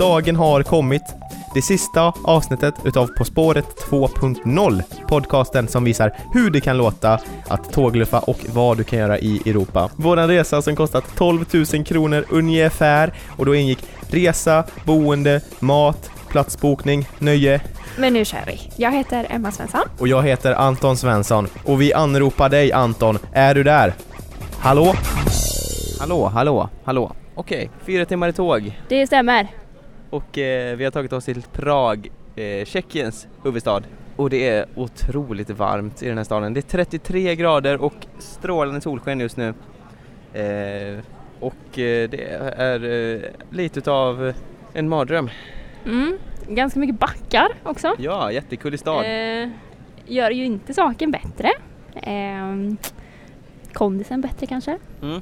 dagen har kommit. Det sista avsnittet utav På spåret 2.0, podcasten som visar hur det kan låta att tågluffa och vad du kan göra i Europa. Våran resa som kostat 12 000 kronor ungefär och då ingick resa, boende, mat, platsbokning, nöje Men nu kör vi. Jag heter Emma Svensson. och jag heter Anton Svensson och vi anropar dig Anton. Är du där? Hallå? Hallå, hallå, hallå. Okej, fyra timmar i tåg Det stämmer. Och eh, vi har tagit oss till Prag, eh, Tjeckiens huvudstad. Och det är otroligt varmt i den här staden. Det är 33 grader och strålande solsken just nu. Eh, och eh, det är eh, lite utav en mardröm. Mm. Ganska mycket backar också. Ja, jättekullig stad. Eh, gör ju inte saken bättre. Eh, kondisen bättre kanske. Mm.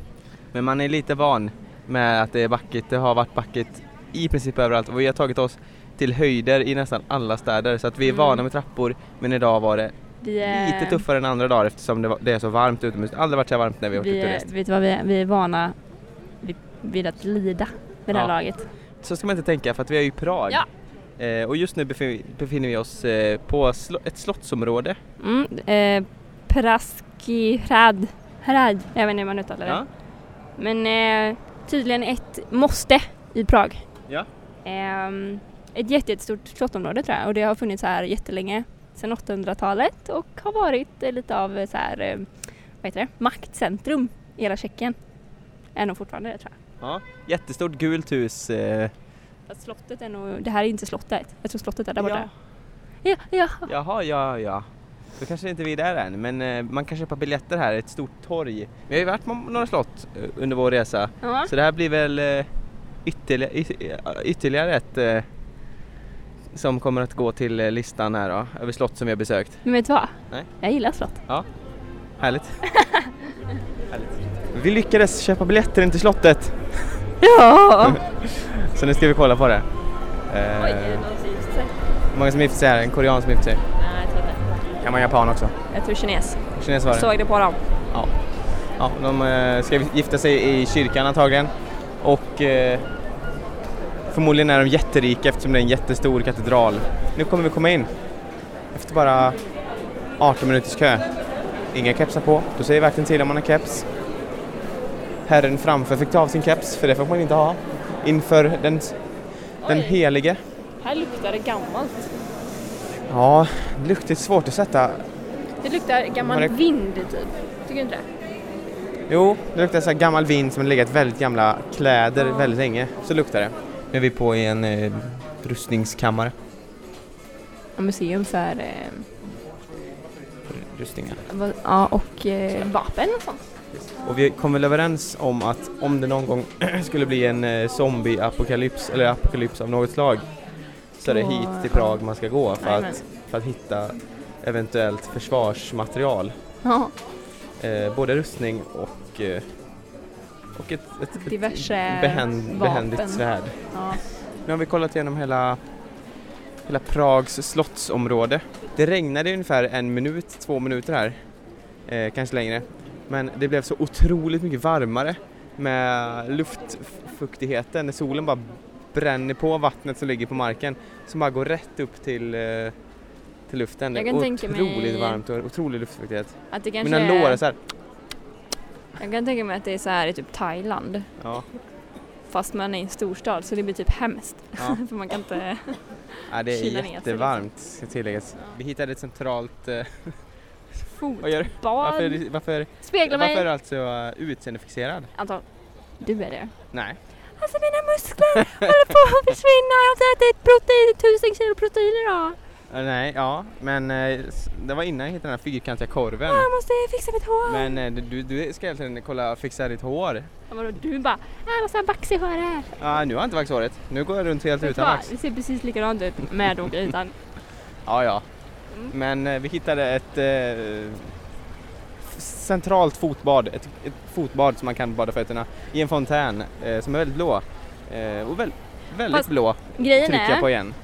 Men man är lite van med att det är backigt. Det har varit backigt i princip överallt och vi har tagit oss till höjder i nästan alla städer så att vi är Mm. vana med trappor men idag var det Vi är, lite tuffare än andra dagar eftersom det, var, det är så varmt utomhus. Det har aldrig varit så varmt när vi har varit Vi ute vet du vad vi är? Vi är vana vid, vid att lida med det här Ja. laget. Så ska man inte tänka för att vi är i Prag. Ja. Eh, och just nu befin- befinner vi oss eh, på slo- ett slottsområde. Mm. Eh, Praskihrad. Hrad. Jag vet inte hur man uttalar det. Ja. Men eh, tydligen ett måste i Prag. Ja. Ehm, ett jätte- jättestort slottområde tror jag och det har funnits här jättelänge, sedan 800-talet och har varit eh, lite av eh, så här, eh, vad heter det, maktcentrum i hela Tjeckien. Är nog fortfarande det tror jag. ja. Jättestort gult hus. Eh, Fast slottet är nog, det här är inte slottet, jag tror slottet är där ja. borta. Ja, ja. Jaha, ja, ja. Då kanske inte vi är där än, men man kan köpa biljetter här, ett stort torg. Vi har ju varit på några slott under vår resa, ja. så det här blir väl ytterligare, yt- ytterligare ett eh, som kommer att gå till eh, listan här då, över slott som vi har besökt. Men vet du vad? Nej. Jag gillar slott. Härligt. Härligt. Vi lyckades köpa biljetter in till slottet, Ja! så nu ska vi kolla på det. Oj, är det Eh, någon som gifter sig? många som gifter sig här, en korean som gifter sig. Nej, jag tror inte. Kan vara japan också. Jag tror kines. Kines var det. Såg det på dem. Ja, ja de eh, ska gifta sig i kyrkan antagligen och eh, förmodligen är de jätterika eftersom det är en jättestor katedral. Nu kommer vi komma in efter bara 18 minuters kö. Inga kepsar på, då säger vakten till om man har keps. Herren framför fick ta av sin keps, för det får man inte ha. Inför den, den Oj. helige. Här luktar det gammalt. Ja, det luktar svårt att sätta. Det luktar gammal det- vind typ. Tycker du inte det? Jo, det luktar så gammal vin som har legat väldigt gamla kläder Ja. väldigt länge. Så luktar det. Nu är vi på i en eh, rustningskammare. Ja, museum för eh, Rustningar. vad- ja, och eh, vapen och sånt. Och vi kom väl överens om att om det någon gång skulle bli en eh, zombie-apokalyps eller apokalyps av något slag så är det Då- hit till Prag man ska gå för Jajamän. att, för att hitta eventuellt försvarsmaterial. Ja, Eh, både rustning och, eh, och ett, ett, Diverse ett behänd, behändigt svärd. ja. Nu har vi kollat igenom hela, hela Prags slottsområde. Det regnade ungefär en minut, två minuter här, eh, kanske längre. Men det blev så otroligt mycket varmare med luftfuktigheten när solen bara bränner på vattnet som ligger på marken som bara går rätt upp till, eh, till luften. Det Jag är kan tänka otroligt mig- varmt och otrolig luftfuktighet. Att det kanske Mina lår är så här, Jag kan tänka mig att det är så här i typ Thailand. ja, Fast man är i en storstad så det blir typ hemskt. ja. För man kan inte... ja, det är Kyla sig jättevarmt ska tilläggas. Vi hittade ett centralt... Eh? Fotbad. Varför, varför, Spegla varför är mig. du alltså uh, utseendefixerad? Anton. Du är det. Nej. Alltså mina muskler håller på att försvinna. Jag har ätit protein, tusen kilo protein idag. Eh, nej, ja, men eh, det var innan jag hittade den här fyrkantiga korven. Jag måste fixa mitt hår. Men eh, du, du ska tiden kolla fixa ditt hår. Ja, vadå, du bara, jag måste ha vax i håret. Ja, nu har jag inte vaxat håret. Nu går jag runt helt utan vad? vax. Det ser precis likadant ut med och utan. Ja, ja. Mm. Men eh, vi hittade ett centralt fotbad, ett, ett fotbad som man kan bada fötterna i en fontän som är väldigt blå. Och väl, väldigt Fast blå, Grejen trycker jag på igen.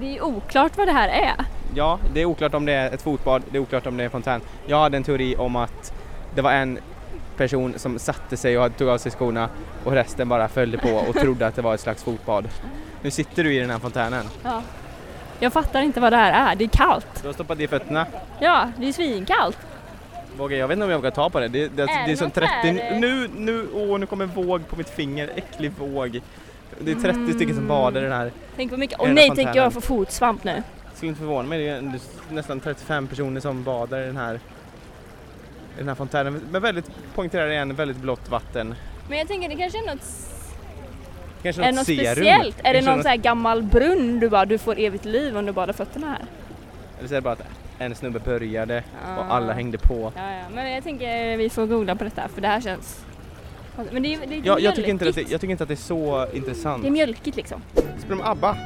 Det är oklart vad det här är. Ja, det är oklart om det är ett fotbad, det är oklart om det är en fontän. Jag hade en teori om att det var en person som satte sig och tog av sig skorna och resten bara följde på och trodde att det var ett slags fotbad. Nu sitter du i den här fontänen. Ja. Jag fattar inte vad det här är, det är kallt. Du har stoppat i fötterna. Ja, det är svinkallt. Vågar, jag vet inte om jag vågar ta på det. Det, det, Är det är som något 30... här? Nu, nu, åh, nu kommer en våg på mitt finger. Äcklig våg. Det är 30 Mm. stycken som badar i den här. Tänk vad mycket, åh den nej, här tänk fontänen. jag får fotsvamp nu. Skulle inte förvåna mig, det är nästan 35 personer som badar i den här, i den här fontänen. Men väldigt, poängterar igen, väldigt blått vatten. Men jag tänker det kanske är något, Kanske är det något något speciellt? Är det någon något- sån här gammal brunn du bara, du får evigt liv om du badar fötterna här? Eller så är det bara att en snubbe började och Ah. alla hängde på. Ja, ja, men jag tänker vi får googla på detta för det här känns... Men det är, det är Ja, jag, tycker inte att det, jag tycker inte att det är så intressant. Det är mjölkigt liksom. Spelar de ABBA?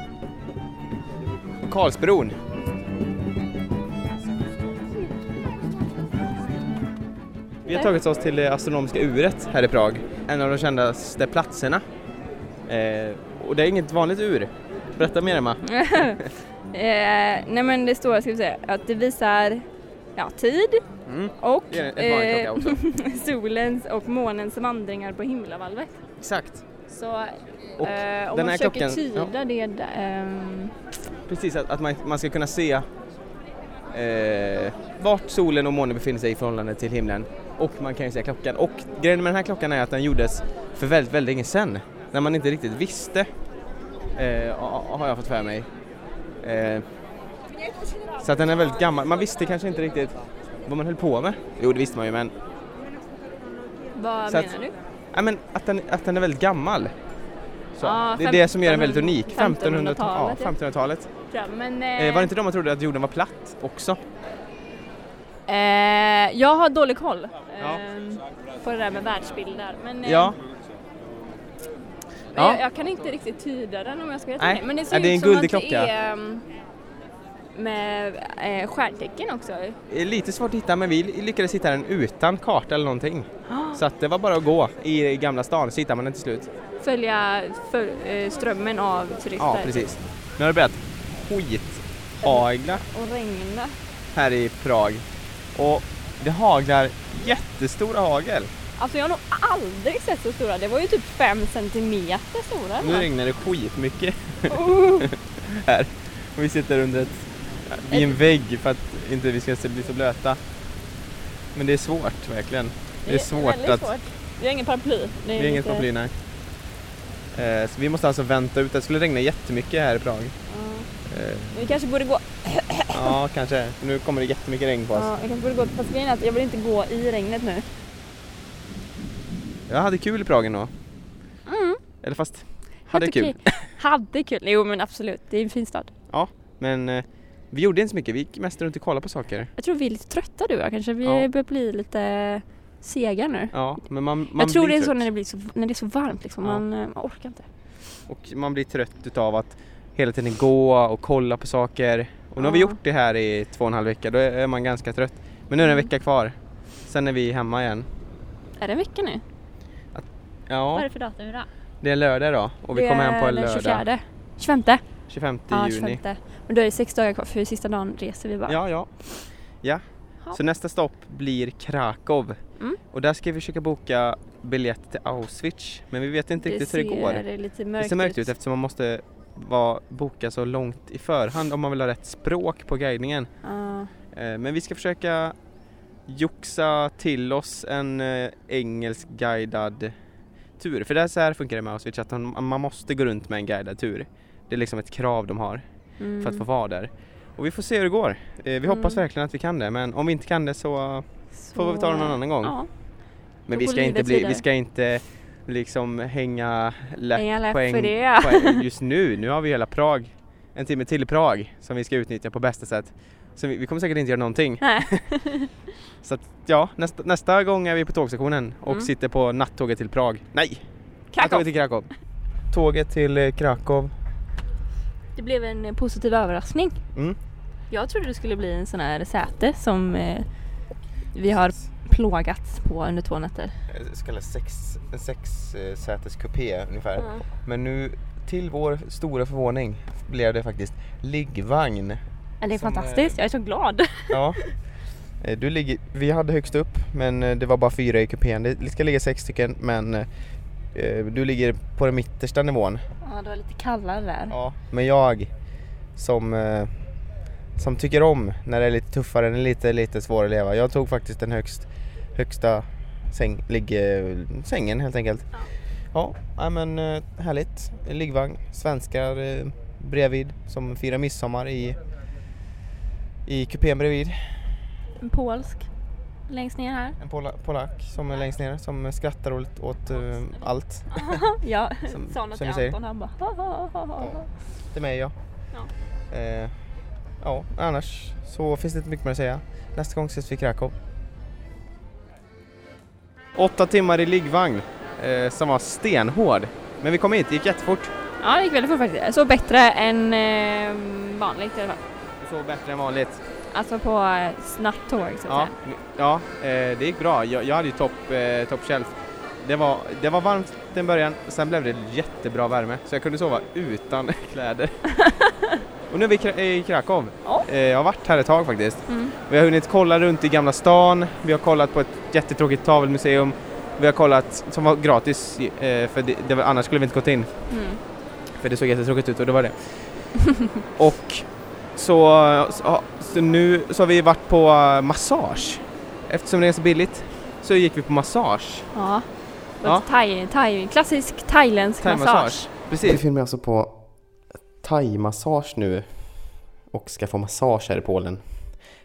På Karlsbron. Vi har tagit oss till det astronomiska uret här i Prag. En av de kändaste platserna. Eh, och det är inget vanligt ur. Berätta mer Emma. eh, nej men det står, ska vi säga, att det visar ja, tid Mm. och också. solens och månens vandringar på himlavalvet. Exakt. Så Och eh, om man här försöker klockan- tyda ja. det ehm, Precis, att, att man, man ska kunna se eh, vart solen och månen befinner sig i förhållande till himlen. Och man kan ju se klockan. Och grejen med den här klockan är att den gjordes för väldigt, väldigt länge sedan. När man inte riktigt visste, eh, ha- har jag fått för mig. Eh, så att den är väldigt gammal. Man visste kanske inte riktigt vad man höll på med. Jo, det visste man ju, men, vad Så att- menar du? ja, men att, den, att den är väldigt gammal. Så, Ja, det är det som gör den väldigt 1500 unik. 1500-talet. Ja, 1500-talet, 1500-talet. Tror jag. Men, Eh, eh, var det inte de man trodde att jorden var platt också? eh, jag har dålig koll Ja. ehm, på det där med världsbilder. Men, eh, Ja. Men Ja. jag, jag kan inte riktigt tyda den om jag ska vara. Men det ser Ja, det är en ut som att det är ehm, med eh, stjärntecken också. Lite svårt att hitta men vi lyckades hitta den utan karta eller någonting. Så att det var bara att gå i Gamla stan så hittar man den till slut. Följa för, eh, strömmen av turister. Ja precis. Nu har det börjat skithagla Och regna. här i Prag. Och det haglar jättestora hagel. Alltså jag har nog aldrig sett så stora. Det var ju typ fem centimeter stora. Nu regnar det skitmycket. Oh. här. Och vi sitter under ett, vid en vägg för att inte vi ska bli så blöta. Men det är svårt verkligen. Det är svårt att svårt. Vi har ingen paraply. Vi har inget paraply, nej. Eh, så vi måste alltså vänta ut. Det skulle regna jättemycket här i Prag. Ja. Eh, Vi kanske borde gå. ja, kanske. Nu kommer det jättemycket regn på oss. Ja, vi kanske borde gå. Fast grejen är att jag vill inte gå i regnet nu. Jag hade kul i Prag ändå. Mm. Eller fast, hade kul. okej. Hade kul. Jo men absolut. Det är en fin stad. Men eh, vi gjorde inte så mycket. Vi gick mest runt och kollade på saker. Jag tror vi är lite trötta du och jag kanske. Vi Ja. börjar bli lite sega nu. Ja, men man, man jag tror blir det är så trött. när det, blir så när det är så varmt liksom. Ja. Man, eh, man orkar inte. Och man blir trött utav att hela tiden gå och kolla på saker. Och nu har vi Ja. gjort det här i två och en halv vecka. Då är man ganska trött. Men nu är det en Mm. vecka kvar. Sen är vi hemma igen. Är det en vecka nu? Vad är Ja, det för datum idag? det är lördag då. Och vi Det kommer hem på är en den lördag. 24. 25. 25 Ja, juni. 25. Men då är det sex dagar kvar för sista dagen reser vi bara. Ja, ja. Ja. Så nästa stopp blir Krakow. Mm. Och där ska vi försöka boka biljett till Auschwitz. Men vi vet inte riktigt hur det går. ser lite mörkt, Det ser mörkt ut eftersom man måste vara, boka så långt i förhand om man vill ha rätt språk på guidningen. Eh, Men vi ska försöka joxa till oss en eh, engelsk guidad tur. För det är så här funkar det med Auschwitz att man måste gå runt med en guidad tur. Det är liksom ett krav de har Mm. för att få vara där. Och vi får se hur det går. Eh, Vi hoppas Mm. verkligen att vi kan det men om vi inte kan det så Så, får vi ta det någon annan gång. Ja. Men vi ska inte bli, vidare. vi ska inte liksom hänga läpp Inga läpp poäng, för det. poäng just nu. Nu har vi hela Prag, en timme till i Prag som vi ska utnyttja på bästa sätt. Så vi, vi kommer säkert inte göra någonting. Nej. Så att, ja, nästa, nästa gång är vi på tågstationen och Mm. sitter på nattåget till Prag. Nej! Krakow. Nattåget till Krakow. Tåget till eh, Krakow. Det blev en eh, positiv överraskning. Mm. Jag trodde det skulle bli en sån här säte som eh, vi har plågats på under två nätter. Eh, Så kallad sex, en sexsäteskupé ungefär. Mm. Men nu till vår stora förvåning blev det faktiskt liggvagn. Ja, det är Som, fantastiskt, jag är så glad. Ja. Eh, Du ligger, vi hade högst upp men eh, det var bara fyra i kupén. Det ska ligga sex stycken men eh, eh, du ligger på den mittersta nivån. Ja, det var lite kallare där. Ja. Men jag som, eh, som tycker om när det är lite tuffare, när det är lite, lite svårare att leva. Jag tog faktiskt den högst, högsta säng, ligg, eh, sängen helt enkelt. Ja. Ja, men eh, härligt. Liggvagn, svenskar eh, bredvid som firar midsommar i, i kupén bredvid. En polsk längst ner här. En pola, polack som är längst ner som skrattar åt, åt eh, allt. ja, Som- sa något som till. Anton han bara. Ja. Till mig ja. Ja. Eh, ja, annars så finns det inte mycket mer att säga. Nästa gång ses vi i Krakow. Åtta timmar i liggvagn eh, som var stenhård. Men vi kom hit, det gick jättefort. Ja, det gick väldigt fort faktiskt. Så bättre än eh, vanligt i alla fall. Så bättre än vanligt. Alltså på eh, snabbt tåg så att Ja, säga. ja eh, det gick bra. Jag, jag hade ju topp eh, top shelf. Det var, det var varmt till en början, sen blev det jättebra värme så jag kunde sova utan kläder. Och nu är vi i Kra- i Krakow. Ja. Eh, jag har varit här ett tag faktiskt. Mm. Vi har hunnit kolla runt i Gamla stan, vi har kollat på ett jättetråkigt tavelmuseum, vi har kollat, som var gratis, eh, för det, det var, annars skulle vi inte gått in, Mm. för det såg jättetråkigt ut och det var det. och så, så, så nu så har vi varit på eh, massage. Eftersom det är så billigt så gick vi på massage. Ja. Ja. Thai, thai, klassisk thailändsk massage. Precis. Vi filmar alltså på thai-massage nu och ska få massage här i Polen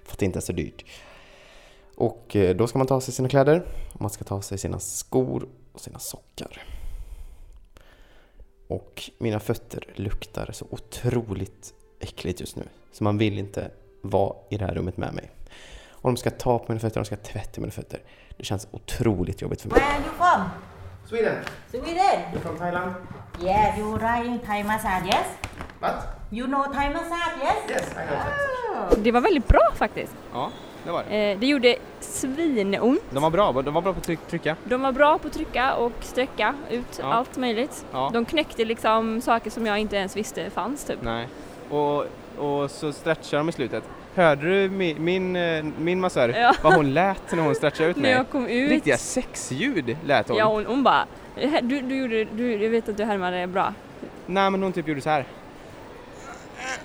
för att det inte är så dyrt. Och eh, då ska man ta av sig sina kläder och man ska ta av sig sina skor och sina sockar. Och mina fötter luktar så otroligt äckligt just nu så man vill inte vara i det här rummet med mig. Och de ska ta på mina fötter, de ska tvätta mina fötter. Det känns otroligt jobbigt för mig. Where are you from? Sweden! Sweden. You're from Thailand? Yeah, you like Thai massage, yes? What? You know Thai massage, yes? Yes, I know that. Det var väldigt bra faktiskt. Ja, det var det. Eh, det gjorde svinont. De var bra, de var bra på att tryck, trycka. De var bra på att trycka och sträcka ut Ja. allt möjligt. Ja. De knäckte liksom saker som jag inte ens visste fanns typ. Nej. Och, och så stretchar de i slutet. Hörde du min, min, eh, min massör, Ja. vad hon lät när hon stretchade ut När mig? jag kom ut. Riktiga sexljud lät hon. Ja hon, hon bara, du, du gjorde, du, jag vet att du härmade bra. Nej men hon typ gjorde så här.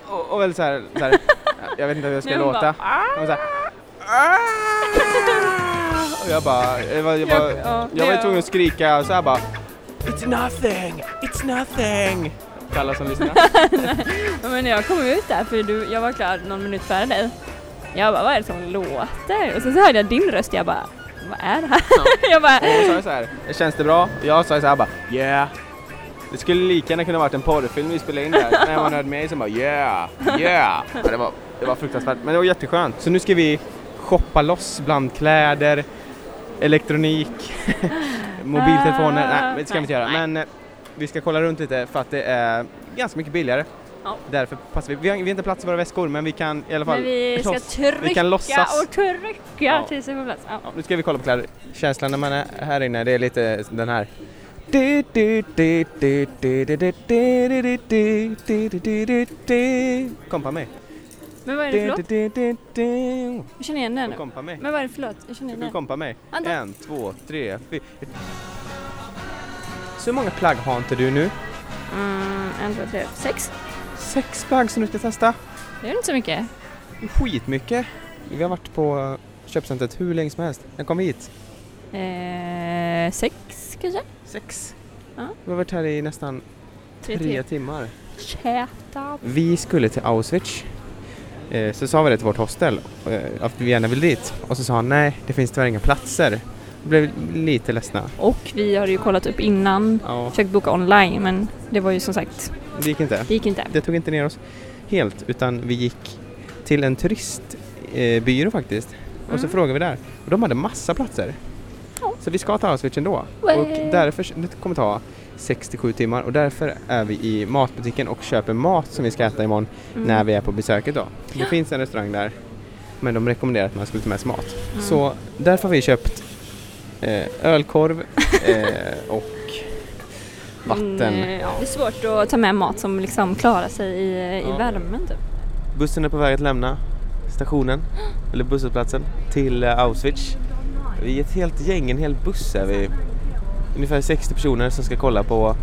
Och, och väl så här, så här. jag vet inte hur jag ska Nej, hon låta. bara, "Ah." Hon så här. Och jag bara, jag var, jag var, Jag- ja, jag var tvungen att skrika så här bara It's nothing, it's nothing. För alla som lyssnar. Ja, Men jag kom ut där, för du, jag var klar någon minut före dig. Jag bara, vad är det som låter? Och så, så hörde jag din röst, jag bara, vad är det här? jag bara, Och hon sa så här, känns det bra? Och jag sa så här bara, yeah. Det skulle lika gärna kunna varit en porrfilm vi spelade in där. När man hörde mig som bara yeah, yeah. Ja, det, var, det var fruktansvärt, men det var jätteskönt. Så nu ska vi shoppa loss bland kläder, elektronik, mobiltelefoner. Nej, men det ska vi inte göra. Nej. Men eh, vi ska kolla runt lite för att det är ganska mycket billigare. Ja. Därför passar vi. Vi har, vi har inte plats i våra väskor men vi kan i alla fall men vi ska loss- trycka vi kan låtsas. och trycka Ja. tills vi får plats. Ja. Ja, nu ska vi kolla på kläder. Känslan när man är här inne, det är lite den här. Kompa mig. Men vad är det för låt? Jag känner igen den. Kompa mig. Men vad är det för låt? Jag känner igen Du den. kompa mig. Vänta. En, två, tre, fyra. Så hur många plagg har inte du nu? Mm, en, två, tre, sex. Sex plagg som du ska testa. Det är inte så mycket. Skitmycket. Vi har varit på köpcentret hur länge som helst. När kom vi hit? Eh, sex kanske? Sex. Ja. Vi har varit här i nästan Tre, tre timmar. Chata. Vi skulle till Auschwitz. Eh, så sa vi det till vårt hostel, eh, att vi gärna vill dit. Och så sa han nej, det finns tyvärr inga platser. Blev lite ledsna. Och vi hade ju kollat upp innan. Ja, Försökt boka online men det var ju som sagt, det gick inte. det gick inte. Det tog inte ner oss helt, utan vi gick till en turistbyrå faktiskt. Och så Mm. frågade vi där. Och de hade massa platser. Ja. Så vi ska ta Auschwitz ändå. Way. Och därför, det kommer ta 67 timmar och därför är vi i matbutiken och köper mat som vi ska äta imorgon Mm. när vi är på besöket då. Det finns en restaurang där men de rekommenderar att man skulle ta med sig mat. Mm. Så därför har vi köpt ölkorv eh, och vatten. Mm, ja. Det är svårt att ta med mat som liksom klarar sig i, i Ja. värmen typ. Bussen är på väg att lämna stationen, eller busshållplatsen, till eh, Auschwitz. Vi är ett helt gäng, en hel buss är vi. Ungefär 60 personer som ska kolla på,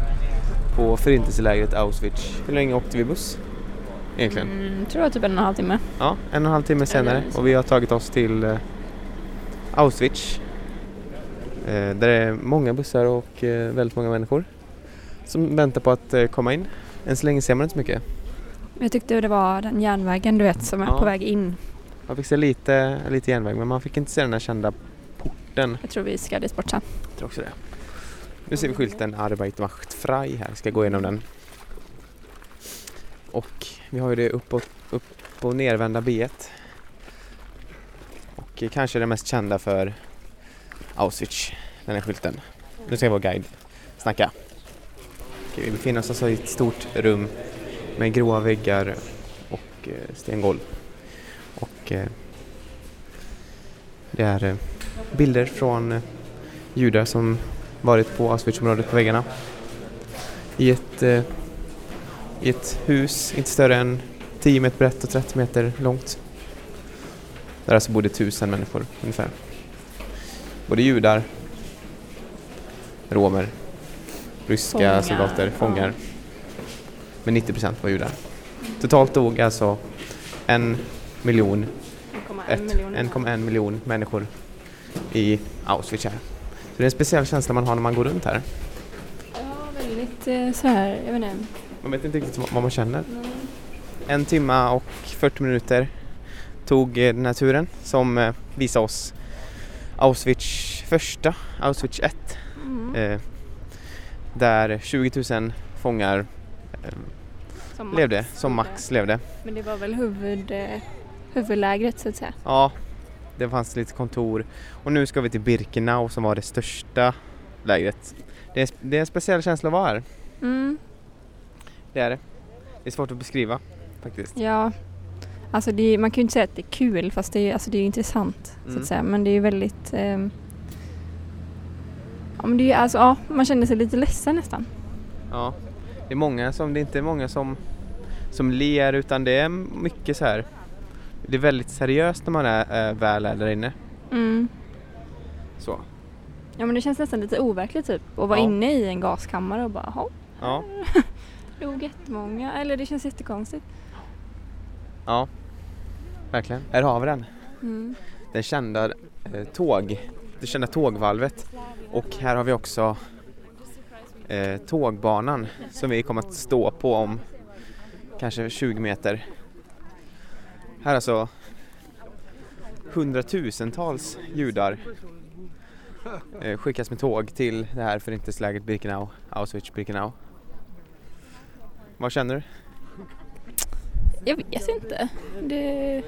på förintelselägret Auschwitz. Hur länge åkte vi buss? Egentligen? Mm, tror jag typ en och en halv timme. Ja, en och en halv timme senare och vi har tagit oss till eh, Auschwitz. Eh, där det är många bussar och eh, väldigt många människor som väntar på att eh, komma in. Än så länge ser man inte så mycket. Jag tyckte det var den järnvägen du vet som är Ja. på väg in. Man fick se lite, lite järnväg men man fick inte se den här kända porten. Jag tror vi ska dit bort sen. Jag tror också det. Nu ser vi skylten Arbeit macht frei här, ska gå igenom den. Och vi har ju det upp och, upp och nervända B Och kanske det mest kända för Auschwitz, den här skylten. Nu ska vår guide snacka. Okej, vi befinner oss alltså i ett stort rum med gråa väggar och eh, stengolv. Och eh, det är eh, bilder från eh, judar som varit på Auschwitzområdet på väggarna. I ett, eh, I ett hus inte större än 10 meter brett och 30 meter långt. Där alltså bodde tusen människor ungefär. Både judar, romer, ryska Fångar, soldater, fångar. Men 90 procent var judar. Totalt dog alltså en miljon 1,1 miljoner. 1,1 miljon människor i Auschwitz här. Så det är en speciell känsla man har när man går runt här. Ja, väldigt eh, så här, jag vet inte. Man vet inte riktigt vad man känner. En timma och 40 minuter tog eh, den här turen som eh, visade oss Auschwitz första, Auschwitz 1, Mm. eh, där 20 000 fångar eh, Som max levde, som max levde. Men det var väl huvud, eh, huvudlägret så att säga. Ja, det fanns lite kontor och nu ska vi till Birkenau som var det största lägret. Det är, det är en speciell känsla att vara här, Mm. det är det. Det är svårt att beskriva faktiskt. Ja, alltså det man kan ju inte säga att det är kul fast det är, alltså det är intressant så Mm. att säga. Men det är väldigt ehm, Ja men det är alltså, ja, man känner sig lite ledsen nästan. Ja, det är många som, det är inte många som, som ler utan det är mycket så här. Det är väldigt seriöst när man är, äh, väl är där inne. Mm. Så. Ja men det känns nästan lite overkligt typ att vara Ja. inne i en gaskammare och bara, ja, Ja, dog jättemånga. Eller det känns jättekonstigt. ja. Verkligen. Här har vi den. Mm. Den kända eh, tåg, det kända tågvalvet. Och här har vi också eh, tågbanan som vi kommer att stå på om kanske 20 meter. Här alltså hundratusentals judar eh, skickas med tåg till det här förintelselägret Birkenau, Auschwitz-Birkenau. Vad känner du? Jag vet inte. Det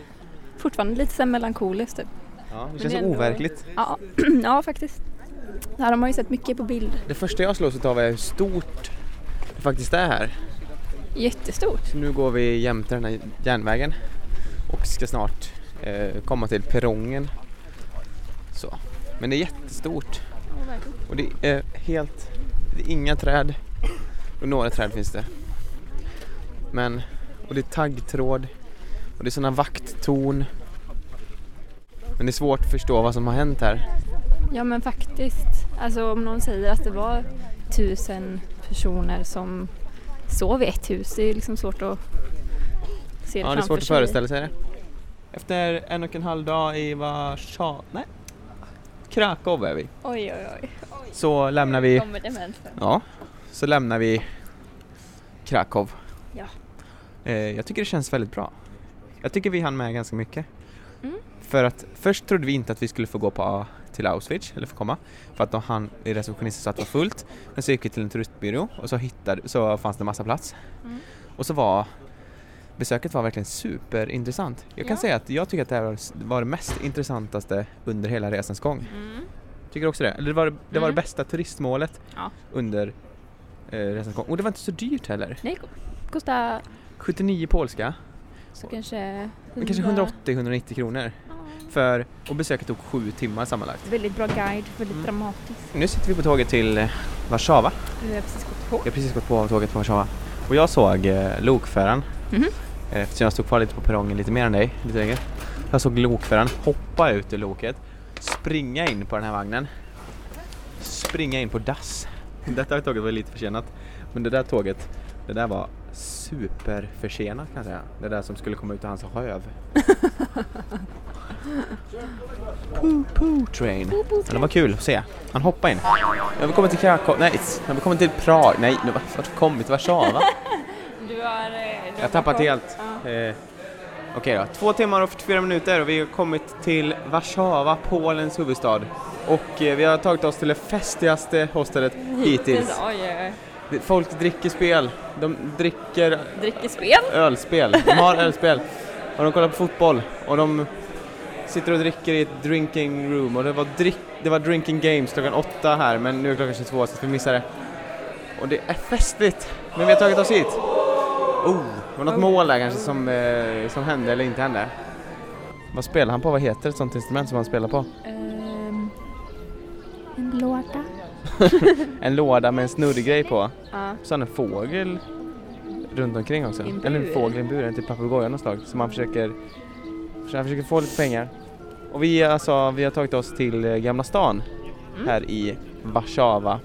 fortfarande lite så melankoliskt typ. Ja, det känns det overkligt. Ja, ja faktiskt. Det här har man ju sett mycket på bild. Det första jag slås av är hur stort det faktiskt är här. Jättestort. Så nu går vi jämte den här järnvägen och ska snart eh, komma till perrongen. Så. Men det är jättestort och det är helt, det är inga träd och några träd finns det. Men, och det är taggtråd och det är sådana vakttorn. Men det är svårt att förstå vad som har hänt här. Ja men faktiskt. Alltså om någon säger att det var tusen personer som sov i ett hus. Det är liksom svårt att se det Ja, det är svårt att föreställa sig det. Efter en och en halv dag i Warszawa, nej, Krakow är vi. Oj oj oj. Så lämnar vi, ja, så lämnar vi Krakow. Ja. Eh, jag tycker det känns väldigt bra. Jag tycker vi hann med ganska mycket. Mm. För att först trodde vi inte att vi skulle få gå på, till Auschwitz, eller få komma, för att då han, receptionisten sa att det var fullt. Men så gick vi till en turistbyrå och så, hittade, så fanns det massa plats. Mm. Och så var besöket var verkligen superintressant. Jag kan Ja. säga att jag tycker att det här var, det mest intressantaste under hela resans gång. Mm. Tycker du också det? Eller det var det, var det Mm. bästa turistmålet Ja. under eh, resans gång. Och det var inte så dyrt heller. Nej, kostar 79 polska, så kanske... men kanske 180-190 kronor. För, och besöket tog sju timmar sammanlagt. Väldigt bra guide, väldigt Mm. dramatiskt. Nu sitter vi på tåget till eh, Warszawa. Vi har precis gått på. Jag har precis gått på tåget på Warszawa. Och jag såg eh, lokföraren. Mhm. Eh, Eftersom jag stod kvar lite på perrongen lite mer än dig, lite längre. Jag såg lokföraren hoppa ut ur loket, springa in på den här vagnen, springa in på dass. Detta tåget var lite försenat, men det där tåget, det där var superförsenat kan jag säga. Det där som skulle komma ut ur hans röv. Poo poo train. Men det var kul att se. Han hoppade in. Nu har vi kommit till Krakow, nej, nu har vi kommit till Prag, nej, nu har vi kommit till Warszawa. Du har... eh, Jag har tappat helt. Eh, Okej då, två timmar och 44 minuter och vi har kommit till Warszawa, Polens huvudstad. Och eh, vi har tagit oss till det festigaste hostelet hittills. Oj, oj, oj. Folk dricker spel, de dricker Dricker spel? ölspel, de har ölspel. Och de kollar på fotboll och de sitter och dricker i ett drinking room och det var, drick, det var drinking games klockan åtta här men nu är klockan 22 så vi missar det. Och det är festligt! Men vi har tagit oss hit. Oh, det var något mål där kanske som, eh, som hände eller inte hände. Vad spelar han på? Vad heter ett sånt instrument som han spelar på? Ehm, en låda. En låda med en snurrig grej på. Ja. Så har han en fågel runt omkring också. En Eller en fågel i en bur, en typ papegoja något slag. Som han försöker, så han försöker få lite pengar. Och vi, alltså, vi har tagit oss till eh, Gamla stan Mm. här i Warszawa.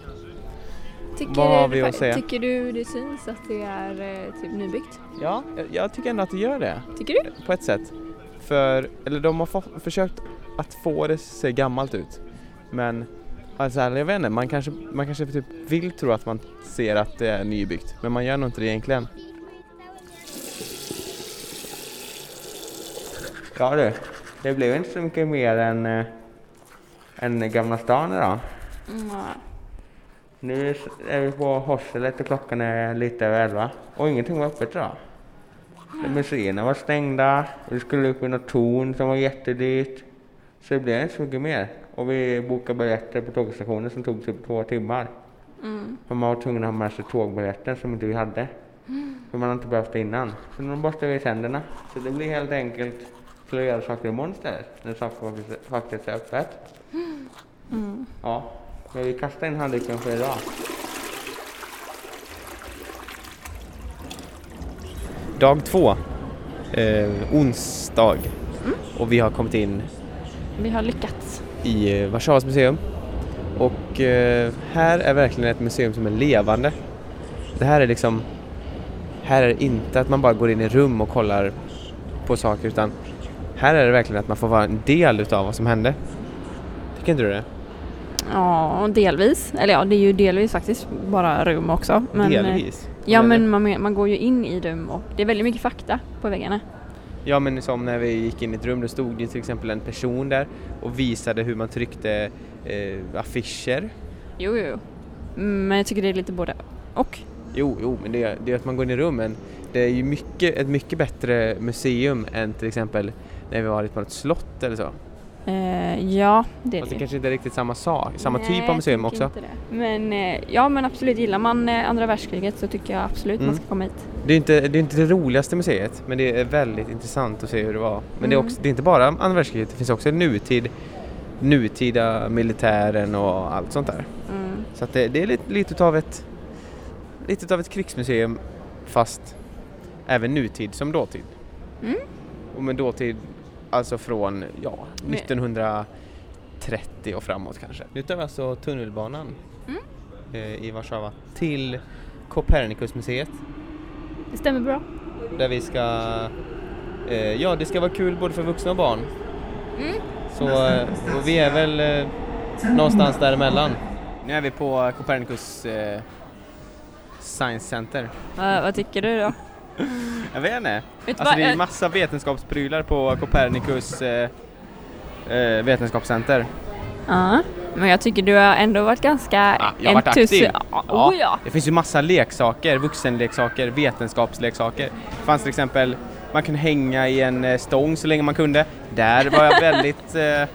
Tycker, Vad har vi att säga? tycker du det syns att det är eh, typ nybyggt? Ja, jag, jag tycker ändå att det gör det. Tycker du? På ett sätt. För, eller de har få, försökt att få det se gammalt ut. Men alltså, jag vet inte, man kanske, man kanske typ vill tro att man ser att det är nybyggt. Men man gör nog inte det egentligen. Ja du, det blev inte så mycket mer än, äh, än Gamla stan idag. Mm. Nu är vi på Horselet och klockan är lite över elva och ingenting var öppet idag. Museerna var stängda vi skulle upp i något torn som var jättedyrt. Så det blev inte så mycket mer. Och vi bokade biljetter på tågstationen som tog typ två timmar. Mm. För man var tvungen att ha med sig tågbiljetter som inte vi hade. För man har inte behövt det innan. Så nu borstar vi tänderna. Så det blir helt enkelt till att göra saker imorgon istället. När saker faktiskt- är öppet. Mm. Ja, men vi kastar in handduken för idag. Dag två, eh, onsdag. Och vi har kommit in Vi har lyckats. I eh, Warszawas museum. Och eh, här är verkligen ett museum som är levande. Det här är liksom, här är det inte att man bara går in i rum och kollar på saker utan här är det verkligen att man får vara en del utav vad som hände. Tycker inte du det? Ja, delvis. Eller ja, det är ju delvis faktiskt bara rum också. Men, eh, Delvis. Ja, men man, man går ju in i rum och det är väldigt mycket fakta på väggarna. Ja men som när vi gick in i ett rum, då stod det till exempel en person där och visade hur man tryckte eh, affischer. Jo, jo. Men jag tycker det är lite både och. Jo, jo, men det, det är att man går in i rummen. Det är ju mycket, ett mycket bättre museum än till exempel när vi varit på ett slott eller så. Eh, ja, det är Fast det det. kanske inte är riktigt samma sak, samma Nej, typ av museum också. inte det. Men eh, ja, men absolut. Gillar man eh, andra världskriget så tycker jag absolut Mm. man ska komma hit. Det är inte det, är inte det roligaste museet, men det är väldigt intressant att se hur det var. Men det, är Mm. också, det är inte bara andra världskriget, det finns också nutid, nutida militären och allt sånt där. Mm. Så det, det är lite, lite utav ett lite utav ett krigsmuseum fast även nutid som dåtid. Mm. Och med dåtid alltså från ja, Men- 1930 och framåt kanske. Nu tar vi alltså tunnelbanan Mm. eh, i Warszawa till Copernicusmuseet Det stämmer bra. där vi ska eh, ja det ska vara kul både för vuxna och barn. Mm. Så eh, och vi är väl eh, någonstans däremellan. Nu är vi på Copernicus eh, Science Center. Eh, vad tycker du då? Jag vet inte. Vet Alltså det är Eh, massa vetenskapsprylar på Copernicus eh, eh, vetenskapscenter. Ja, men jag tycker du har ändå varit ganska Ja, jag har varit aktiv. entusi- Ja, Ja. Oh, ja. Det finns ju massa leksaker, vuxenleksaker, vetenskapsleksaker. Det fanns till exempel, man kunde hänga i en eh, stång så länge man kunde. Där var jag väldigt, eh,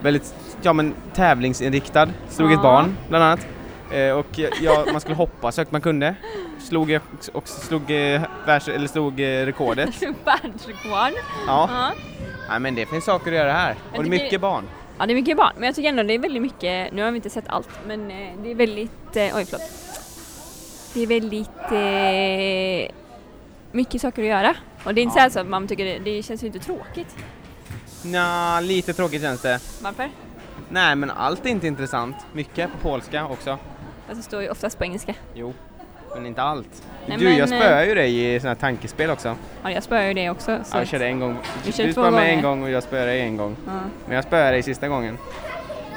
väldigt, ja men tävlingsinriktad. Slog Ja. ett barn bland annat. Eh, och ja, man skulle hoppa så högt man kunde. Slog och slog, eh, världs, eller slog eh, rekordet. Världsrekord. Ja. Ja. ja, men det finns saker att göra här. Och det är mycket barn. ja, det är mycket barn, men jag tycker ändå det är väldigt mycket, nu har vi inte sett allt, men det är väldigt, oj förlåt. Det är väldigt eh, mycket saker att göra. Och det är inte Ja. så att man tycker det, det känns ju inte tråkigt. Nja, lite tråkigt känns det. Varför? Nej, men allt är inte intressant. Mycket på polska också. Fast det står ju oftast på engelska. Jo, men inte allt. Nej, du, men, jag spöar eh, ju dig i såna här tankespel också. Ja, jag spöar ju det också. Så Ja, jag att- körde en gång. Vi Du två spöade mig en gång och jag spöade dig en gång. ja. Men jag spöade dig sista gången.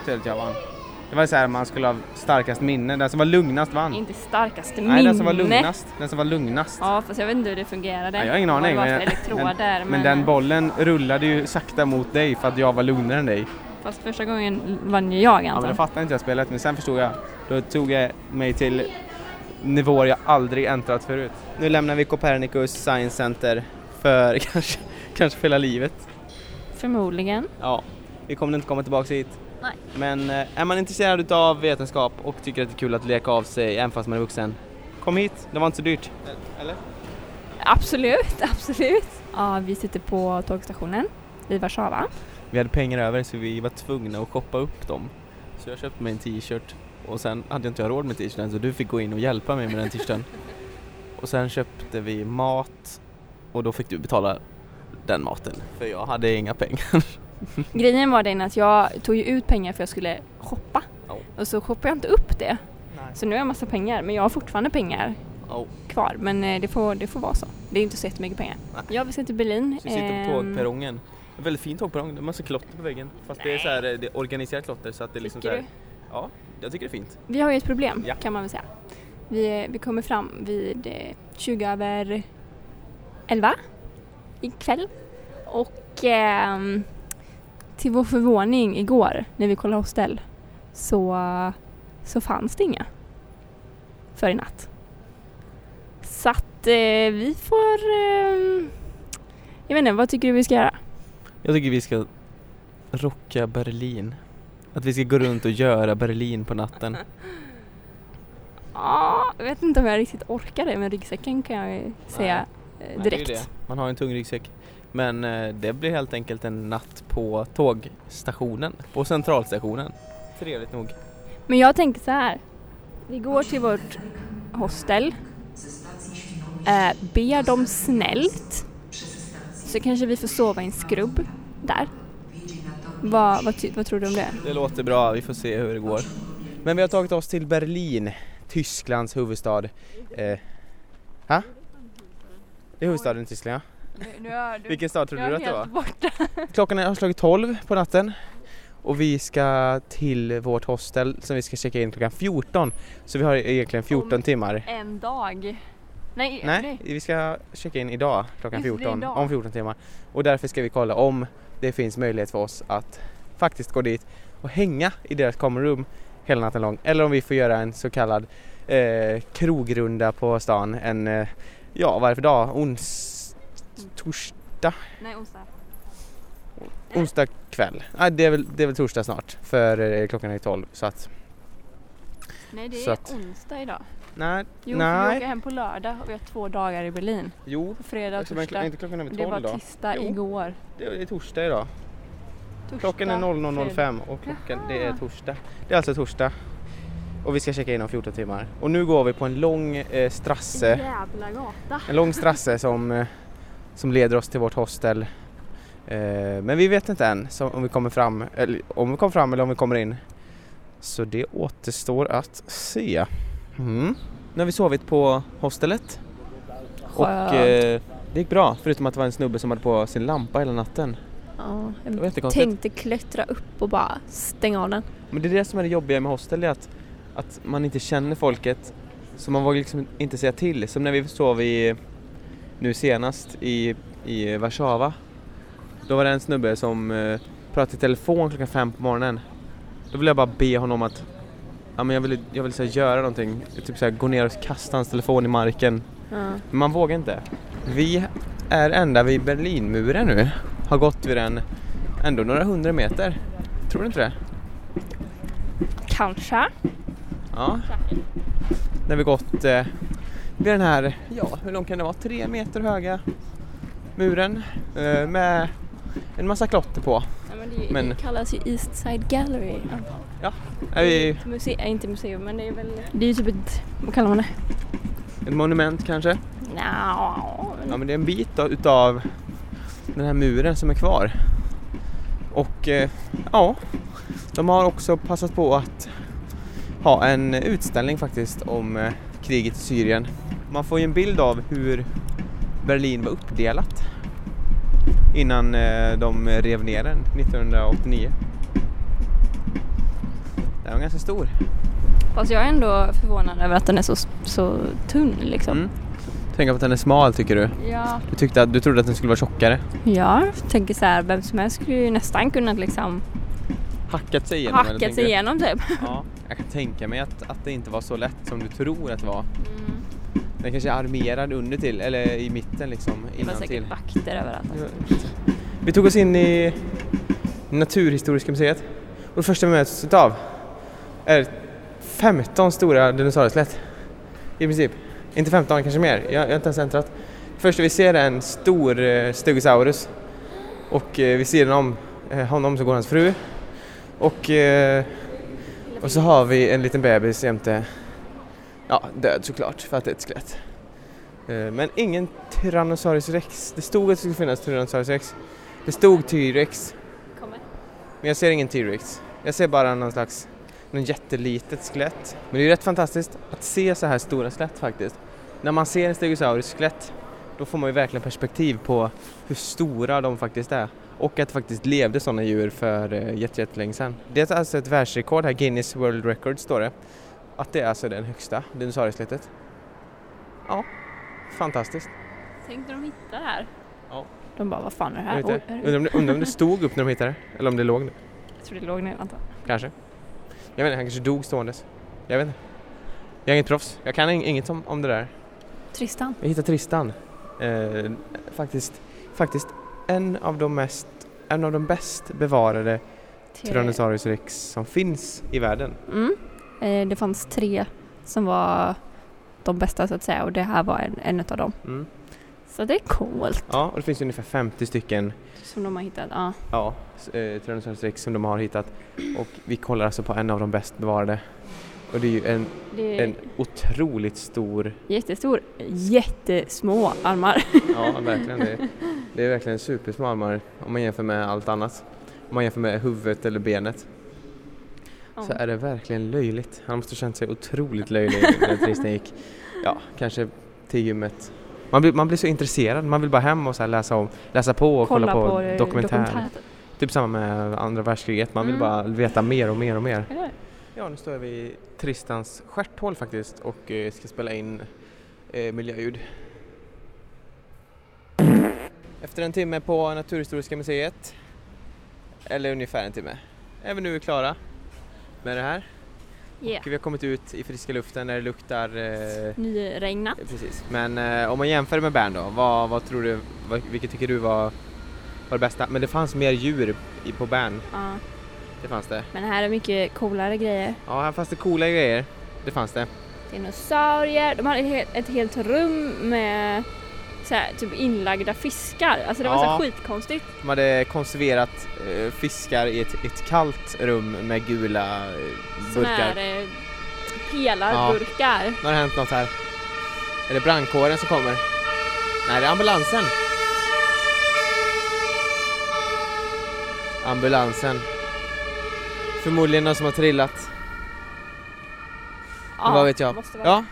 Så att jag vann. Det var så här man skulle ha starkast minne. Den som var lugnast vann. Inte starkaste minne. Nej, den som var lugnast. Den som var lugnast. Ja, fast jag vet inte hur det fungerade. Ja, jag har ingen aning. Men, elektroder. men, men den bollen rullade ju sakta mot dig för att jag var lugnare än dig. Fast första gången vann ju jag Ja, antar men det fattade inte jag spelet, men sen förstod jag. Då tog jag mig till nivåer jag aldrig äntrat förut. Nu lämnar vi Copernicus Science Center för kanske, kanske för hela livet. Förmodligen. Ja, vi kommer inte komma tillbaka hit. Nej. Men eh, är man intresserad utav vetenskap och tycker att det är kul att leka av sig även fast man är vuxen, kom hit, det var inte så dyrt. Eller? Absolut, absolut. Ja, vi sitter på tågstationen i Warszawa. Vi hade pengar över så vi var tvungna att shoppa upp dem. Så jag köpte mig en t-shirt och sen hade inte jag råd med t-shirten så du fick gå in och hjälpa mig med den t-shirten. och sen köpte vi mat och då fick du betala den maten för jag hade inga pengar. Grejen var den att jag tog ju ut pengar för jag skulle shoppa. Ja. Och så shoppade jag inte upp det. Så nu har jag massa pengar, men jag har fortfarande pengar Oh. kvar. Men eh, det får, det får vara så. Det är inte så jättemycket pengar. Nej. Ja, vi ska till Berlin. Så vi sitter på Ehm, tågperrongen. En väldigt fin tågperrong, det är massa klotter på väggen. Fast det är så här, eh, det är organiserat klotter så att det är liksom så Tycker här, du? Ja, jag tycker det är fint. Vi har ju ett problem Ja. kan man väl säga. Vi, vi kommer fram vid eh, 20 över 11 ikväll. Och ehm, till vår förvåning igår när vi kollade hostel så, så fanns det inga för i natt. Så att eh, vi får... ehm, jag vet inte, vad tycker du vi ska göra? Jag tycker vi ska rocka Berlin. Att vi ska gå runt och göra Berlin på natten. Ja, jag vet inte om jag riktigt orkar det med ryggsäcken kan jag ju säga eh, Nej, är direkt. det. Man har en tung ryggsäck. Men eh, det blir helt enkelt en natt på tågstationen, på centralstationen. Trevligt nog. Men jag tänker så här. Vi går till vårt hostel. Eh, ber dem snällt. Så kanske vi får sova i en skrubb där. Vad, vad, vad tror du om det? Det låter bra, vi får se hur det går. Men vi har tagit oss till Berlin, Tysklands huvudstad. Eh, ha? Det är huvudstaden i Tyskland ja. Nu är du, Vilken stad trodde du att det var? borta. Klockan har slagit 12 på natten och vi ska till vårt hostel som vi ska checka in klockan 14. Så vi har egentligen 14 Om- timmar. En dag. Nej, Nej, vi ska checka in idag klockan Just det, 14, idag. om 14 timmar. Och därför ska vi kolla om det finns möjlighet för oss att faktiskt gå dit och hänga i deras common room hela natten lång. Eller om vi får göra en så kallad eh, krogrunda på stan en, eh, ja vad är det för dag? Ons... torsdag? Nej, onsdag. Onsdag kväll. Nej, det, är väl, det är väl torsdag snart för eh, klockan är 12 så att Nej, det är att- onsdag idag. Nej, Jo, för vi nej, åker hem på lördag och vi har två dagar i Berlin. jo. Fredag och men torsdag. inte klockan över Det 12 var då? tisdag Jo. igår. Det är, det är torsdag idag. Torsdag, Klockan är fredag. 00.05 och klockan det är torsdag. Det är alltså torsdag. Och vi ska checka in om 14 timmar. Och nu går vi på en lång eh, strasse. Jävla gata. En lång strasse som, eh, som leder oss till vårt hostel. Eh, men vi vet inte än om vi kommer fram, eller om vi kommer fram eller om vi kommer in. Så det återstår att se. Mm. Nu har vi sovit på hostelet. Och Skönt. eh, det gick bra förutom att det var en snubbe som hade på sin lampa hela natten. Ja, jag tänkte klättra upp och bara stänga av den. Men det är det som är det jobbiga med hostel, är att, att man inte känner folket så man vågar liksom inte säga till. Som när vi sov i, nu senast i, i Warszawa. Då var det en snubbe som eh, pratade i telefon klockan fem på morgonen. Då ville jag bara be honom att ja, men jag vill, jag vill så här, göra någonting, typ så här, gå ner och kasta hans telefon i marken. Men man vågar inte. Vi är ända vid Berlinmuren nu. Har gått vid den ändå några hundra meter. Tror du inte det? Kanske. Ja. När vi gått eh, vid den här, ja hur lång kan det vara, tre meter höga muren eh, med en massa klotter på. Men det, Men- det kallas ju East Side Gallery. Ja. Är vi Ett Muse- äh, inte museum men det är väl... Det är ju typ ett... Vad kallar man det? ett monument kanske? Nja, Ja men det är en bit då, utav den här muren som är kvar. Och eh, ja, de har också passat på att ha en utställning faktiskt om eh, kriget i Syrien. Man får ju en bild av hur Berlin var uppdelat innan eh, de rev ner den 1989. Den var ganska stor. Fast jag är ändå förvånad över att den är så, så tunn liksom. Mm. Tänk att den är smal tycker du. Ja. Du, tyckte att, du trodde att den skulle vara tjockare. Ja, jag tänker så här, vem som helst skulle ju nästan kunna liksom Hackat sig igenom eller hacka tänker sig igenom typ. Ja, jag kan tänka mig att, att det inte var så lätt som du tror att det var. Den kanske är armerad under till eller i mitten liksom Det var innan till. säkert vakter överallt. Vi tog oss in i Naturhistoriska museet och det första vi möts utav är 15 stora dinosaurieskelett. I princip. Inte 15, kanske mer. Jag, jag har inte ens äntrat. Första vi ser en stor eh, Stegosaurus och eh, vi ser om, eh, honom så går hans fru och, eh, och så har vi en liten bebis jämte, ja död såklart för att det är ett skelett. Eh, men ingen Tyrannosaurus rex. Det stod att det skulle finnas Tyrannosaurus rex. Det stod T-rex, Kommer. men jag ser ingen T-rex. Jag ser bara någon slags, någon jättelitet skelett. Men det är ju rätt fantastiskt att se så här stora skelett faktiskt. När man ser en Stegosaurus skelett, då får man ju verkligen perspektiv på hur stora de faktiskt är. Och att det faktiskt levde sådana djur för eh, jätte- jättelänge sedan. Det är alltså ett världsrekord här, Guinness World Record står det. Att det är alltså den högsta dinosaurieskelettet. Ja, fantastiskt. Tänk när de hittar det här. Ja. De bara, vad fan är det här? det- Undrar om, det, undrar om det stod upp när de hittade det, eller om det låg ner. Jag tror det låg ner antar. Kanske. Jag vet inte, han kanske dog ståendes. Jag vet inte. Jag är inget proffs. Jag kan ing- inget om, om det där. Tristan. Jag hittade Tristan. Eh, faktiskt, faktiskt en av de mest, en av de bäst bevarade Tyrannosaurus rex som finns i världen. Mm. Eh, det fanns tre som var de bästa så att säga och det här var en, en av dem. Mm. Så det är coolt Ja, och det finns ungefär 50 stycken som de har hittat. Ja. ja, s- eh, Tyrannosaurus rex som de har hittat. Och vi kollar alltså på en av de bäst bevarade. Och det är ju en, Det är en otroligt stor jättestor, jättesmå armar. Ja, verkligen. Det, det är verkligen supersmå armar om man jämför med allt annat. Om man jämför med huvudet eller benet så är det verkligen löjligt. Han måste ha känt sig otroligt löjlig när Tristan gick, ja, kanske till gymmet. Man blir, man blir så intresserad, man vill bara hem och så läsa, om, läsa på och kolla, på, eh, dokumentär. Typ samma med andra världskriget, man vill Mm. bara veta mer och mer och mer. Ja, nu står vi i Tristans stjärthål faktiskt och eh, ska spela in eh, miljöljud. Efter en timme på Naturhistoriska museet, eller ungefär en timme, är vi nu klara med det här. Yeah. Och vi har kommit ut i friska luften när det luktar eh, Nyregnat. Precis, men eh, om man jämför med Bern då, vad, vad tror du, vad, vilket tycker du var, var det bästa? Men det fanns mer djur i, på Bern, Ja. det fanns det. Men här är mycket coolare grejer. Ja, här fanns det coola grejer, det fanns det. Dinosaurier, de hade ett ett helt rum med så här, typ inlagda fiskar. Alltså det var så Ja. här skitkonstigt. De hade konserverat eh, fiskar i ett, ett kallt rum med gula eh, Såna burkar. här eh, pelarburkar. Nu har det hänt något här. Är det brandkåren som kommer? Nej, det är ambulansen. Ambulansen. Förmodligen någon som har trillat. Ja, vad vet jag. Ja.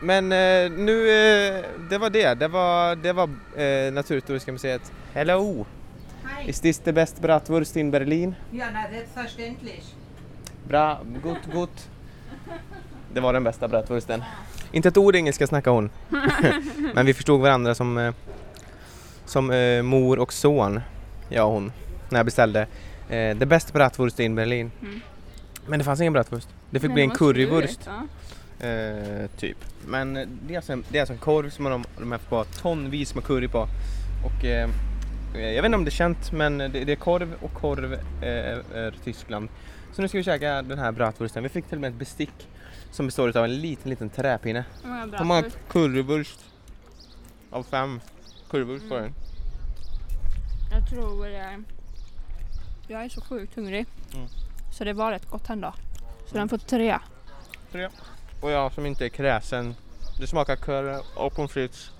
Men eh, nu, eh, det var det. Det var, det var eh, Naturhistoriska museet. Hello! Hi. Is this the best bratwurst in Berlin? Ja, na, selbstverständlich. Bra, gott, gott. Det var den bästa bratwursten. Inte ett ord engelska snackade hon. Men vi förstod varandra som, eh, som eh, mor och son, jag och hon, när jag beställde eh, the best bratwurst in Berlin. Mm. Men det fanns ingen bratwurst. Det fick Men bli en currywurst. slut, Ja. Eh, typ. Men det är, alltså en, det är alltså en korv som de, de haft på tonvis med curry på. Och eh, jag vet inte om det är känt men det, det är korv och korv eh, är Tyskland. Så nu ska vi käka den här bratwursten. Vi fick till och med ett bestick som består av en liten liten träpinne. Hur många Hur många bratwurst? currywurst? Av fem currywurst var det. Jag tror... Eh, jag är så sjukt hungrig. Mm. Så det var rätt gott ändå. Så den får tre. Tre. Och jag som inte är kräsen, det smakar curry och pommes frites.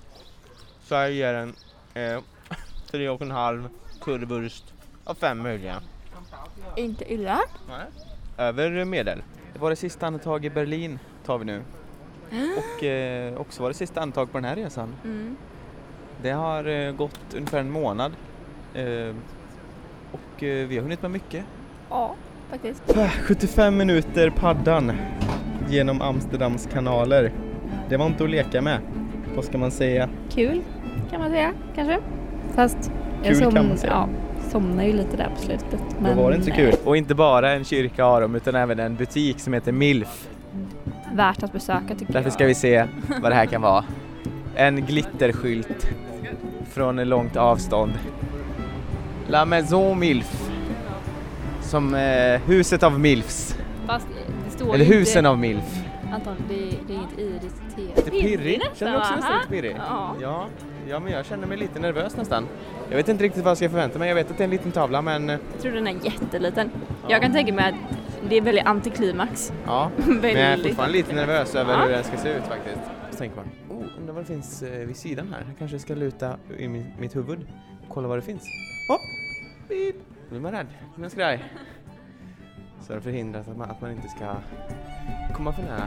Så jag ger den eh, tre och en halv currywurst av fem möjliga. Inte illa. Nej. Över medel. Det var det sista andetag i Berlin tar vi nu. Och eh, också var det sista andetag på den här resan. Mm. Det har eh, gått ungefär en månad. Eh, och eh, vi har hunnit med mycket. Ja, faktiskt. 75 minuter paddan genom Amsterdams kanaler. Det var inte att leka med. Vad ska man säga? Kul kan man säga kanske. Fast Kul kan man säga. Ja, somnade ju lite där på slutet. Då var det inte så kul. Och inte bara en kyrka har de utan även en butik som heter Milf. Värt att besöka tycker Därför jag. ska vi se vad det här kan vara. En glitterskylt från en långt avstånd. La Maison Milf. Som eh, huset av Milfs. Fast står Eller husen inte, av Milf. Anton, det, det är inte Iris T. Lite pirrig. Känner du också nästan lite pirrig? Ja. ja. Ja, men jag känner mig lite nervös nästan. Jag vet inte riktigt vad jag ska förvänta mig. Jag vet att det är en liten tavla men eh, Jag tror den är jätteliten. Jag kan tänka mig att det är väldigt antiklimax. ja. Men jag är fortfarande lite nervös över Ja. hur den ska se ut faktiskt. Så tänker man, oh, undrar vad det finns eh, vid sidan här. Jag kanske ska luta i mitt huvud och kolla vad det finns. Beep. Då blir man rädd, då blir man skraj. Så det förhindras att man, att man inte ska komma för nära.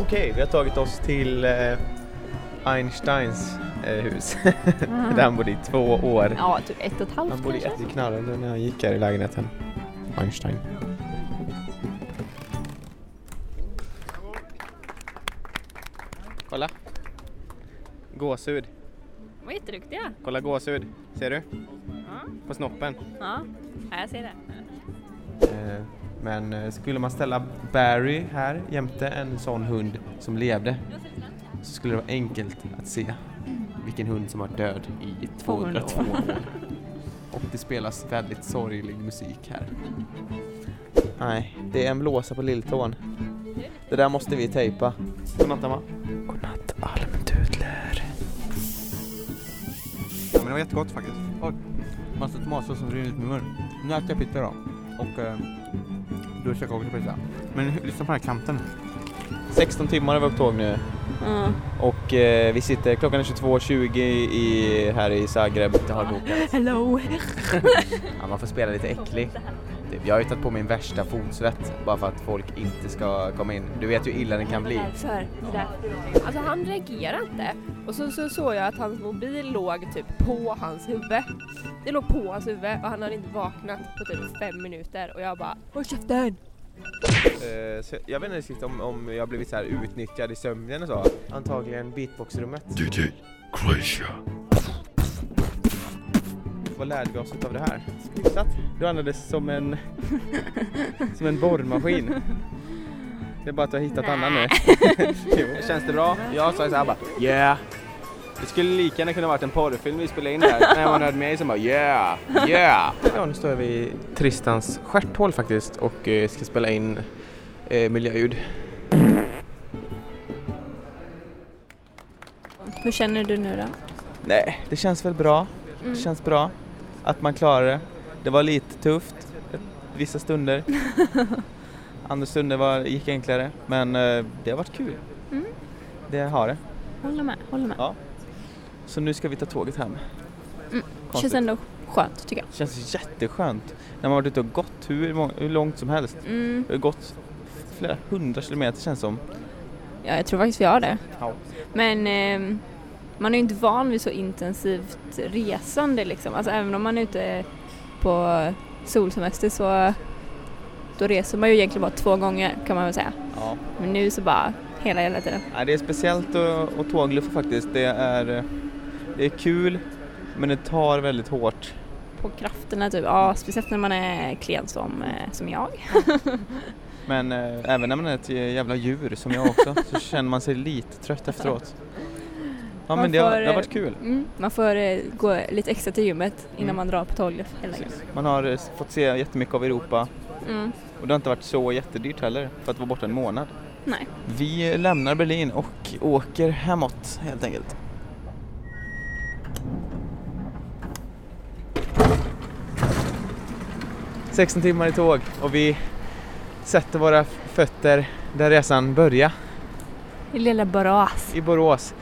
Okej, vi har tagit oss till eh, Einsteins eh, hus. Där han bodde i två år. Ja, typ ett och ett halvt Han bodde kanske. jätteknarrande när jag gick här i lägenheten. Einstein. Kolla. Gåshud. De var jätteduktiga. Kolla gåshud. Ser du? Ja, På snoppen. ja. ja jag ser det. Eh, Men eh, skulle man ställa Barry här jämte en sån hund som levde så skulle det vara enkelt att se vilken hund som var död i 202 år. Och det spelas väldigt sorglig musik här. Nej, det är en blåsa på lilltån. Det där måste vi tejpa. Godnatt Emma. Godnatt almdudler. Ja men det var jättegott faktiskt. Oj, massa tomatsås som rinner ut min mun. Nu äter jag pizza då. Och eh, du käkar också pizza. Men lyssna på den här kanten. 16 timmar har vi åkt tåg nu. Mm. Och eh, vi sitter, klockan är 22.20 i, här i Zagreb. Det har bokat. Hello! Ja, man får spela lite äcklig. Typ, Jag har ju tagit på min värsta fotsvett bara för att folk inte ska komma in. Du vet ju hur illa den kan bli. Alltså han reagerade inte och så, så såg jag att hans mobil låg typ på hans huvud. Det låg på hans huvud och han hade inte vaknat på typ fem minuter och jag bara Håll käften! Eh, så jag vet inte riktigt om, om jag blivit så här utnyttjad i sömnen och så. Antagligen beatboxrummet. DJ Croatia. Vad lärde vi oss av det här? Skissat. Du andades som en, som en borrmaskin. Det är bara att du har hittat annan nu. Känns det bra? Jag sa så här bara yeah. Det skulle lika gärna kunna varit en porrfilm vi spelade in där. När man hörde mig som bara yeah, yeah. Ja, nu står vi i Tristans stjärthål faktiskt och eh, ska spela in eh, miljöljud. Hur känner du nu då? Nej, det känns väl bra. Det känns bra att man klarar det. Det var lite tufft vissa stunder. Andra stunder var, gick enklare, men eh, det har varit kul. Mm. Det har det. Håller med, håller med. Ja. Så nu ska vi ta tåget hem. Mm. Känns ändå skönt tycker jag. Känns jätteskönt när man varit ute och gått hur, hur långt som helst. Mm. Det har gått flera hundra kilometer känns som. Ja, jag tror faktiskt vi har det. Ja. Men ehm, man är ju inte van vid så intensivt resande liksom. Alltså även om man är ute på solsemester så då reser man ju egentligen bara två gånger kan man väl säga. Ja. Men nu så bara hela hela tiden. Nej, det är speciellt att, att tågluffa faktiskt. Det är, eh, det är kul, men det tar väldigt hårt. På krafterna typ. Ja, speciellt när man är klen som, eh, som jag. Men eh, även när man är ett jävla djur som jag också så känner man sig lite trött efteråt. Ja Man men det har, får, det har eh, varit kul. Mm, man får eh, gå lite extra till gymmet innan Mm. man drar på tågluff hela tiden. Man har eh, fått se jättemycket av Europa Mm. och det har inte varit så jättedyrt heller för att vara borta en månad. Nej. Vi lämnar Berlin och åker hemåt helt enkelt. ...16 timmar i tåg och vi sätter våra fötter där resan börjar. I lilla Borås. i Borås.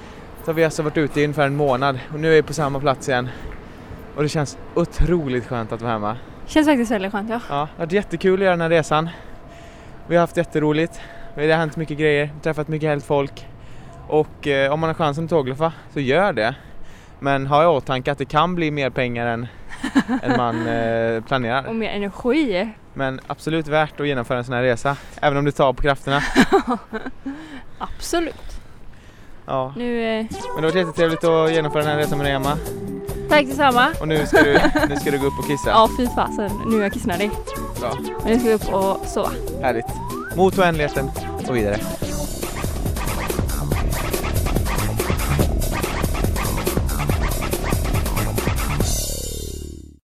Så har vi alltså varit ute i ungefär en månad och nu är vi på samma plats igen. Och det känns otroligt skönt att vara hemma. Känns faktiskt väldigt skönt ja. Ja, det har varit jättekul att göra den här resan. Vi har haft jätteroligt. Det har hänt mycket grejer, träffat mycket härligt folk. Och eh, om man har chansen att tågluffa så gör det. Men ha i åtanke att det kan bli mer pengar än, än man eh, planerar. Och mer energi. Men absolut värt att genomföra en sån här resa. Även om det tar på krafterna. Absolut. Ja. Nu, eh, Men det har varit jättetrevligt att genomföra den här resan med dig Emma. Tack detsamma. Och nu ska du, nu ska du gå upp och kissa. Ja fy fasen, nu är jag kissnödig. Bra. Men nu ska vi upp och sova. Härligt. Mot oändligheten och vidare.